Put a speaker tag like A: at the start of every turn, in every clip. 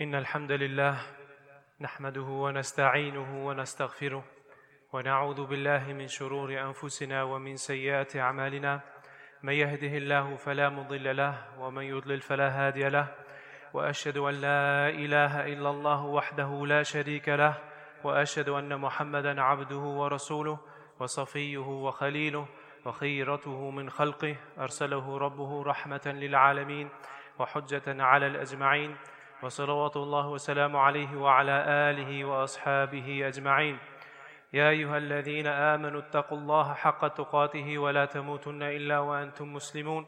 A: إن الحمد لله نحمده ونستعينه ونستغفره ونعوذ بالله من شرور أنفسنا ومن سيئات أعمالنا. من يهده الله فلا مضل له ومن يضلل فلا هادي له. وأشهد أن لا إله إلا الله وحده لا شريك له. وأشهد أن محمدا عبده ورسوله وصفيه وخليله وخيرته من خلقه. أرسله ربه رحمة للعالمين وحجة على الأجمعين. وصلوات الله وسلام عليه وعلى آله وأصحابه أجمعين. يا أيها الذين آمنوا اتقوا الله حق تقاته ولا تموتن إلا وأنتم مسلمون.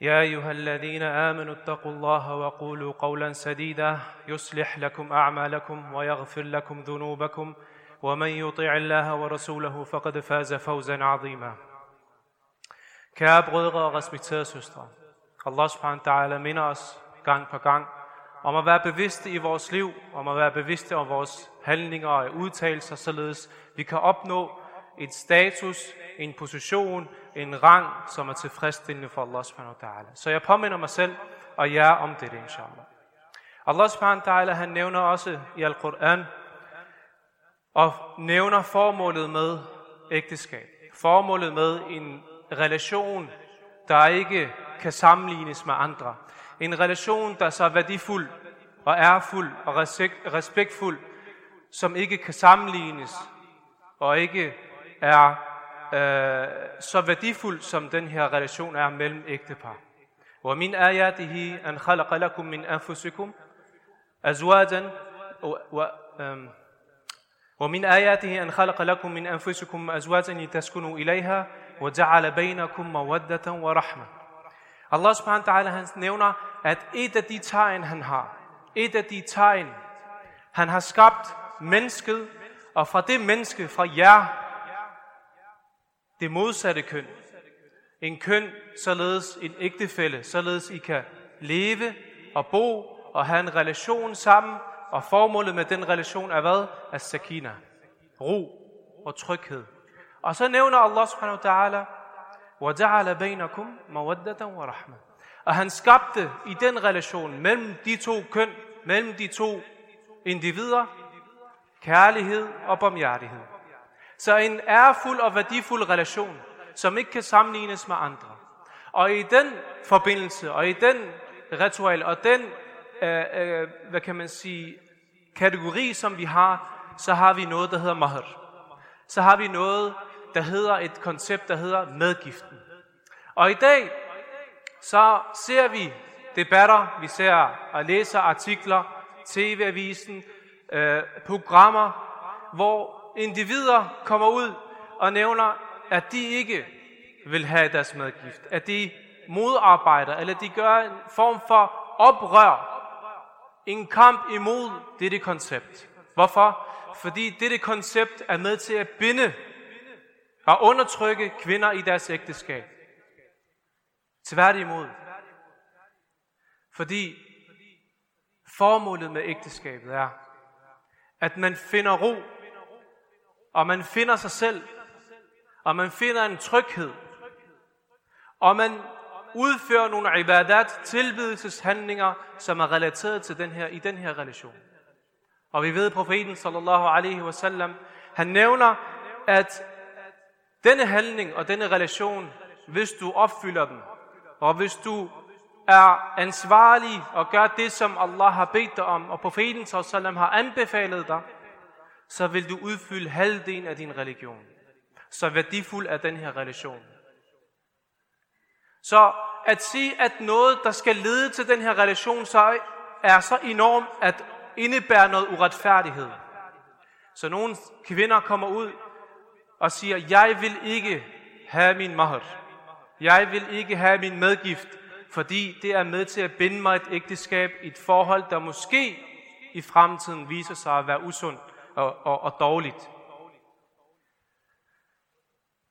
A: يا أيها الذين آمنوا اتقوا الله وقولوا قولا سديدا يصلح لكم أعمالكم ويغفر لكم ذنوبكم ومن يطع الله ورسوله فقد فاز فوزا عظيما. Kære brødre og respekterede søstre, Allah subhanahu wa ta'ala minder os gang på gang om at være bevidste i vores liv, om at være bevidste om vores handlinger og udtalelser, således vi kan opnå et status, en position, en rang, som er tilfredsstillende for Allah subhanahu wa ta'ala. Så jeg påminder mig selv og jer om det, inshallah. Allah subhanahu wa ta'ala, han nævner også i Al-Quran, og nævner formålet med ægteskab. Formålet med en relation, der ikke kan sammenlignes med andre. En relation, der er så værdifuld og ærfuld og respektfuld, som ikke kan sammenlignes og ikke er øh, så værdifuld, som den her relation er mellem ægtepar. ومن آياته أن خلق لكم من أنفسكم أزواجا ومن آياته أن خلق لكم من أنفسكم أزواجا لتسكنوا إليها وجعل بينكم مودة ورحمة Allah subhanahu wa ta'ala han nævner, at et af de tegn, han har, et af de tegn, han har skabt mennesket, og fra det menneske, fra jer, det modsatte køn. En køn, således en ægtefælle, således I kan leve og bo og have en relation sammen, og formålet med den relation er hvad? At sakina. Ro og tryghed. Og så nævner Allah subhanahu wa ta'ala, وَجَعَلَ بَيْنَكُمْ مَوَدَّةً وَرَحْمَةً Og han skabte i den relation mellem de to køn, mellem de to individer, kærlighed og barmhjertighed. Så en ærefuld og værdifuld relation, som ikke kan sammenlignes med andre. Og i den forbindelse, og i den ritual, og den, øh, øh, hvad kan man sige, kategori, som vi har, så har vi noget, der hedder mahr. Så har vi noget, der hedder et koncept, der hedder medgiften. Og i dag, så ser vi debatter, vi ser og læser artikler, tv-avisen, øh, programmer, hvor individer kommer ud og nævner, at de ikke vil have deres medgift, at de modarbejder, eller de gør en form for oprør, en kamp imod dette koncept. Hvorfor? Fordi dette koncept er med til at binde og undertrykke kvinder i deres ægteskab. Tværtimod. Fordi formålet med ægteskabet er, at man finder ro, og man finder sig selv, og man finder en tryghed, og man udfører nogle ibadat, tilbydelseshandlinger, som er relateret til den her, i den her relation. Og vi ved, at profeten sallallahu alaihi wasallam, han nævner, at denne handling og denne relation, hvis du opfylder den, og hvis du er ansvarlig og gør det, som Allah har bedt dig om, og profeten sallam har anbefalet dig, så vil du udfylde halvdelen af din religion. Så værdifuld er den her relation. Så at sige, at noget, der skal lede til den her relation, så er så enormt, at indebærer noget uretfærdighed. Så nogle kvinder kommer ud og siger, jeg vil ikke have min mahr. Jeg vil ikke have min medgift, fordi det er med til at binde mig et ægteskab, et forhold, der måske i fremtiden viser sig at være usundt og, og, og dårligt.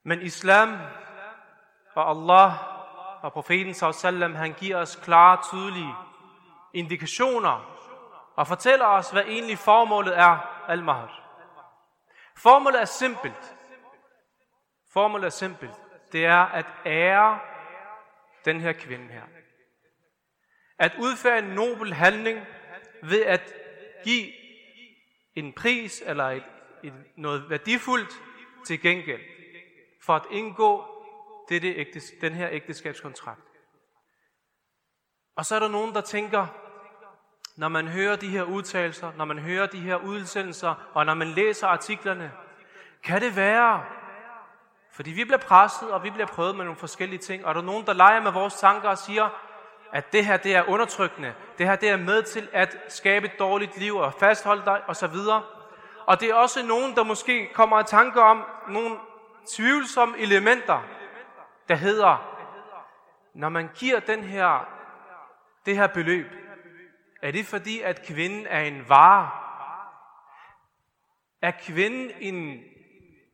A: Men islam og Allah og profeten sallam, han giver os klare, tydelige indikationer og fortæller os, hvad egentlig formålet er al-mahar. Formålet er simpelt. Formålet er simpelt. Det er at ære den her kvinde her. At udføre en nobel handling, ved at give en pris eller et, et, noget værdifuldt til gengæld for at indgå dette ægtes, den her ægteskabskontrakt. Og så er der nogen, der tænker, når man hører de her udtalelser, når man hører de her udsendelser, og når man læser artiklerne, kan det være, fordi vi bliver presset, og vi bliver prøvet med nogle forskellige ting, og der er nogen, der leger med vores tanker og siger, at det her det er undertrykkende, det her det er med til at skabe et dårligt liv og fastholde dig osv. Og det er også nogen, der måske kommer i tanke om nogle tvivlsomme elementer, der hedder, når man giver den her, det her beløb, er det fordi, at kvinden er en vare? Er kvinden en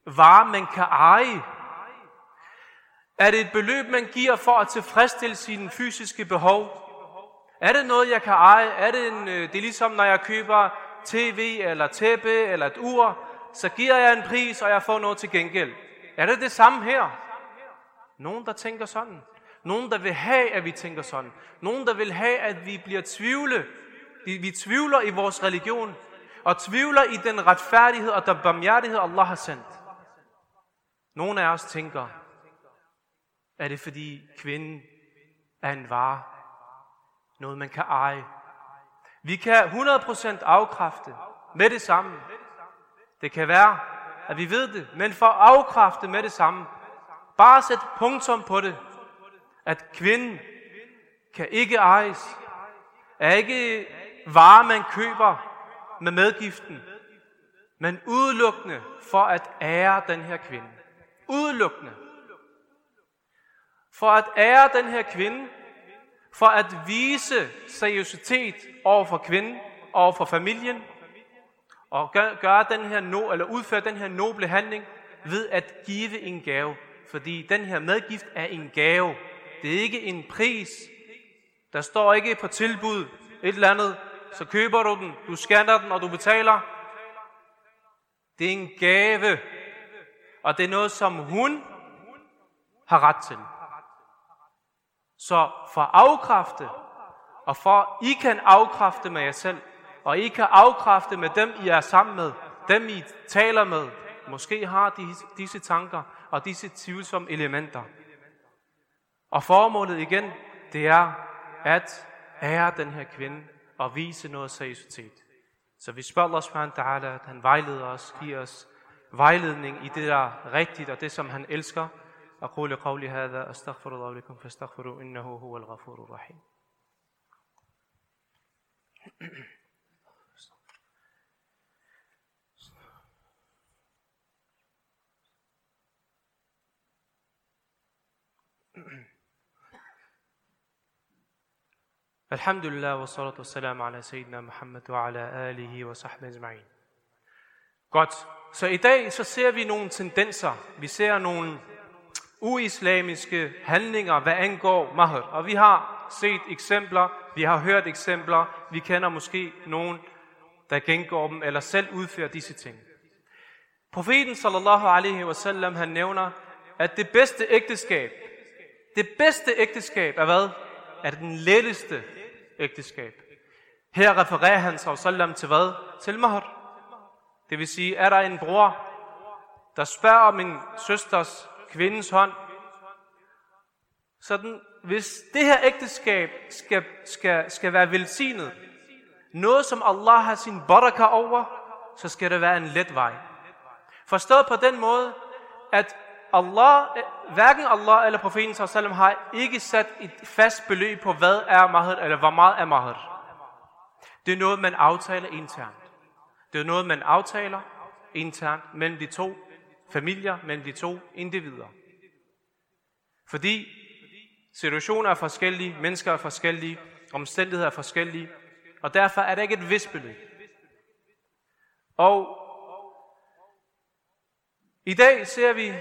A: vare, man kan eje? Er det et beløb, man giver for at tilfredsstille sine fysiske behov? Er det noget, jeg kan eje? Er det, en, øh, det er ligesom, når jeg køber tv eller tæppe eller et ur, så giver jeg en pris, og jeg får noget til gengæld. Er det det samme her? Nogen, der tænker sådan. Nogen, der vil have, at vi tænker sådan. Nogen, der vil have, at vi bliver tvivle. Vi tvivler i vores religion. Og tvivler i den retfærdighed og den barmhjertighed, Allah har sendt. Nogle af os tænker, er det fordi kvinden er en vare. Noget man kan eje. Vi kan 100% afkræfte med det samme. Det kan være, at vi ved det, men for at afkræfte med det samme, bare sæt punktum på det, at kvinden kan ikke ejes, er ikke varer, man køber med medgiften, men udelukkende for at ære den her kvinde. Udelukkende. For at ære den her kvinde, for at vise seriøsitet over for kvinden, over for familien, og gøre den her no, eller udføre den her noble handling ved at give en gave. Fordi den her medgift er en gave. Det er ikke en pris. Der står ikke på tilbud et eller andet. Så køber du den, du scanner den, og du betaler. Det er en gave. Og det er noget, som hun har ret til. Så for at afkræfte, og for I kan afkræfte med jer selv, og I kan afkræfte med dem, I er sammen med, dem I taler med, måske har de, disse tanker og disse tvivlsomme elementer. Og formålet igen, det er at ære den her kvinde og vise noget seriøsitet. Så vi spørger Allah subhanahu wa ta'ala, at han vejleder os, giver os vejledning i det, der er rigtigt og det, som han elsker. أقول قولي هذا أستغفر الله لكم فاستغفروا إنه هو الغفور الرحيم الحمد لله والصلاة والسلام على سيدنا محمد وعلى آله وصحبه أجمعين. Godt. Så i dag så ser vi nogle tendenser. Vi ser nogle uislamiske handlinger, hvad angår mahar. Og vi har set eksempler, vi har hørt eksempler, vi kender måske nogen, der gengår dem, eller selv udfører disse ting. Profeten sallallahu alaihi wasallam, han nævner, at det bedste ægteskab, det bedste ægteskab er hvad? Er den letteste ægteskab. Her refererer han sallam til hvad? Til mahar. Det vil sige, er der en bror, der spørger om min søsters kvindens hånd, sådan, hvis det her ægteskab skal, skal, skal være velsignet, noget som Allah har sin baraka over, så skal det være en let vej. Forstået på den måde, at Allah, hverken Allah eller profeten sallam har ikke sat et fast beløb på, hvad er mahar, eller hvor meget er mahar. Det er noget, man aftaler internt. Det er noget, man aftaler internt mellem de to familier, mellem de to individer. Fordi situationer er forskellige, mennesker er forskellige, omstændigheder er forskellige, og derfor er der ikke et vist beløb. Og i dag ser vi,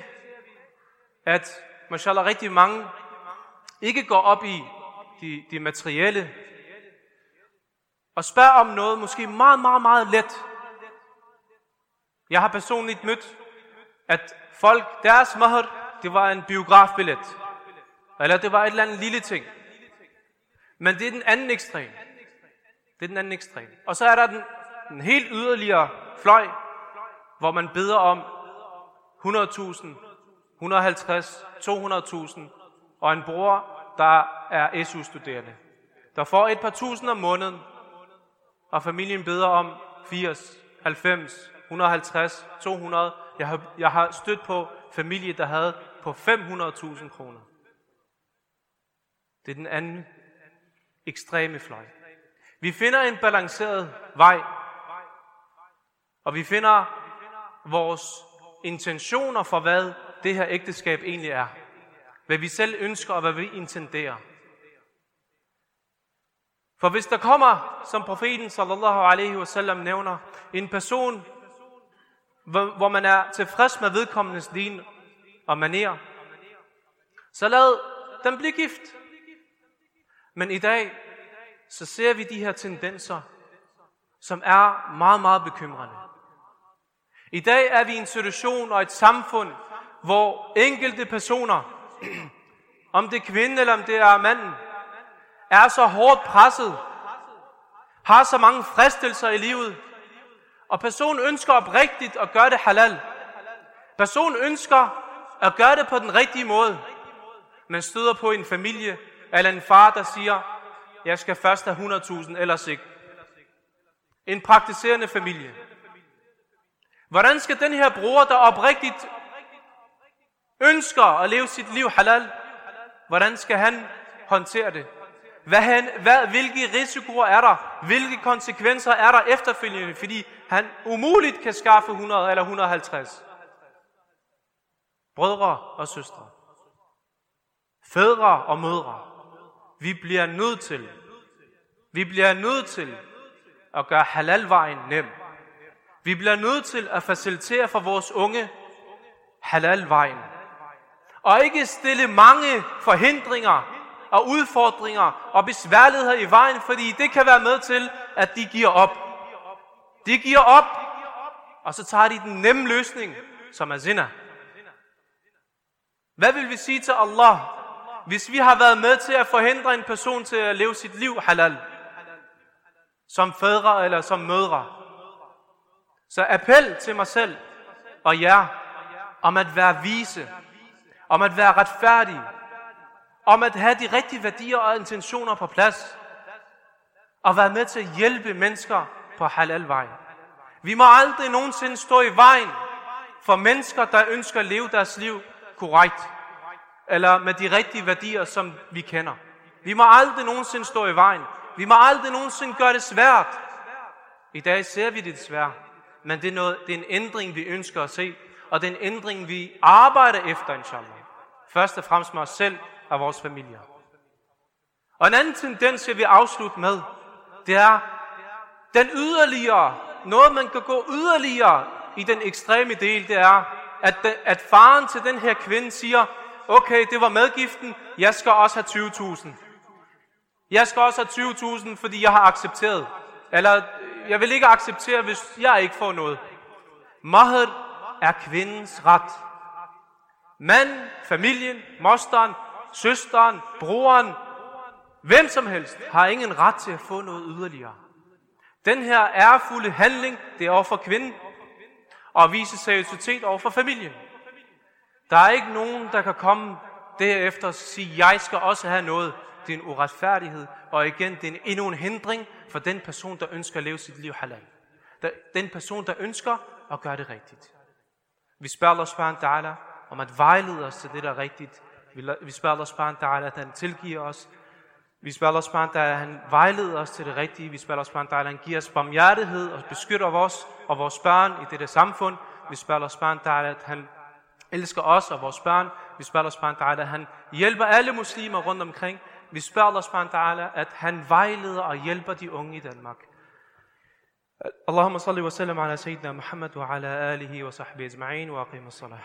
A: at mashallah, rigtig mange ikke går op i de, de materielle, og spørger om noget måske meget, meget, meget let. Jeg har personligt mødt, at folk, deres mahr, det var en biografbillet. Eller det var et eller andet lille ting. Men det er den anden ekstrem. Det er den anden ekstrem. Og så er der den, den helt yderligere fløj, hvor man beder om 100.000, 150, 200.000 og en bror, der er SU-studerende. Der får et par tusind om måneden, og familien beder om 80, 90, 150, 200. Jeg har, jeg har stødt på familie, der havde på 500.000 kroner. Det er den anden ekstreme fløj. Vi finder en balanceret vej, og vi finder vores intentioner for, hvad det her ægteskab egentlig er. Hvad vi selv ønsker, og hvad vi intenderer. For hvis der kommer, som profeten sallallahu alaihi wasallam nævner, en person, hvor man er tilfreds med vedkommendes din og maner, så lad dem blive gift. Men i dag, så ser vi de her tendenser, som er meget, meget bekymrende. I dag er vi i en situation og et samfund, hvor enkelte personer, om det er kvinden eller om det er manden, er så hårdt presset, har så mange fristelser i livet, og personen ønsker oprigtigt at gøre det halal. Personen ønsker at gøre det på den rigtige måde, men støder på en familie eller en far, der siger, jeg skal først have 100.000, ellers ikke. En praktiserende familie. Hvordan skal den her bror, der oprigtigt ønsker at leve sit liv halal, hvordan skal han håndtere det? Hvad han, hvad, hvilke risikoer er der? Hvilke konsekvenser er der efterfølgende? Fordi han umuligt kan skaffe 100 eller 150. Brødre og søstre. Fædre og mødre. Vi bliver nødt til, vi bliver nødt til at gøre halalvejen nem. Vi bliver nødt til at facilitere for vores unge halalvejen. Og ikke stille mange forhindringer og udfordringer og besværligheder i vejen, fordi det kan være med til, at de giver op. De giver op, og så tager de den nemme løsning, som er zina. Hvad vil vi sige til Allah, hvis vi har været med til at forhindre en person til at leve sit liv halal? Som fædre eller som mødre. Så appel til mig selv og jer om at være vise, om at være retfærdige, om at have de rigtige værdier og intentioner på plads, og være med til at hjælpe mennesker på halalvejen. Vi må aldrig nogensinde stå i vejen for mennesker, der ønsker at leve deres liv korrekt, eller med de rigtige værdier, som vi kender. Vi må aldrig nogensinde stå i vejen. Vi må aldrig nogensinde gøre det svært. I dag ser vi det svært, men det er, noget, det er en ændring, vi ønsker at se, og det er en ændring, vi arbejder efter, inshallah. Først og fremmest med os selv og vores familier. Og en anden tendens, jeg vil afslutte med, det er den yderligere, noget man kan gå yderligere i den ekstreme del, det er, at, de, at faren til den her kvinde siger, okay, det var medgiften, jeg skal også have 20.000. Jeg skal også have 20.000, fordi jeg har accepteret. Eller jeg vil ikke acceptere, hvis jeg ikke får noget. Mahr er kvindens ret. Mand, familien, mosteren søsteren, broren, hvem som helst, har ingen ret til at få noget yderligere. Den her ærefulde handling, det er over for kvinden, og vise seriøsitet over for familien. Der er ikke nogen, der kan komme derefter og sige, jeg skal også have noget. Det er en uretfærdighed, og igen, det er endnu en hindring for den person, der ønsker at leve sit liv halal. Den person, der ønsker at gøre det rigtigt. Vi spørger Allah subhanahu ta'ala om at vejlede os til det, der er rigtigt, vi spørger Allah subhanahu ta'ala, at han tilgiver os. Vi spørger også bare, at han vejleder os til det rigtige. Vi spørger også bare, at han giver os barmhjertighed og beskytter os og vores børn i dette samfund. Vi spørger også bare, at han elsker os og vores børn. Vi spørger også bare, at han hjælper alle muslimer rundt omkring. Vi spørger Allah subhanahu at han vejleder og hjælper de unge i Danmark. Allahumma salli wa sallam ala sayyidina Muhammad wa ala alihi wa sahbihi ajma'in wa aqim as-salah.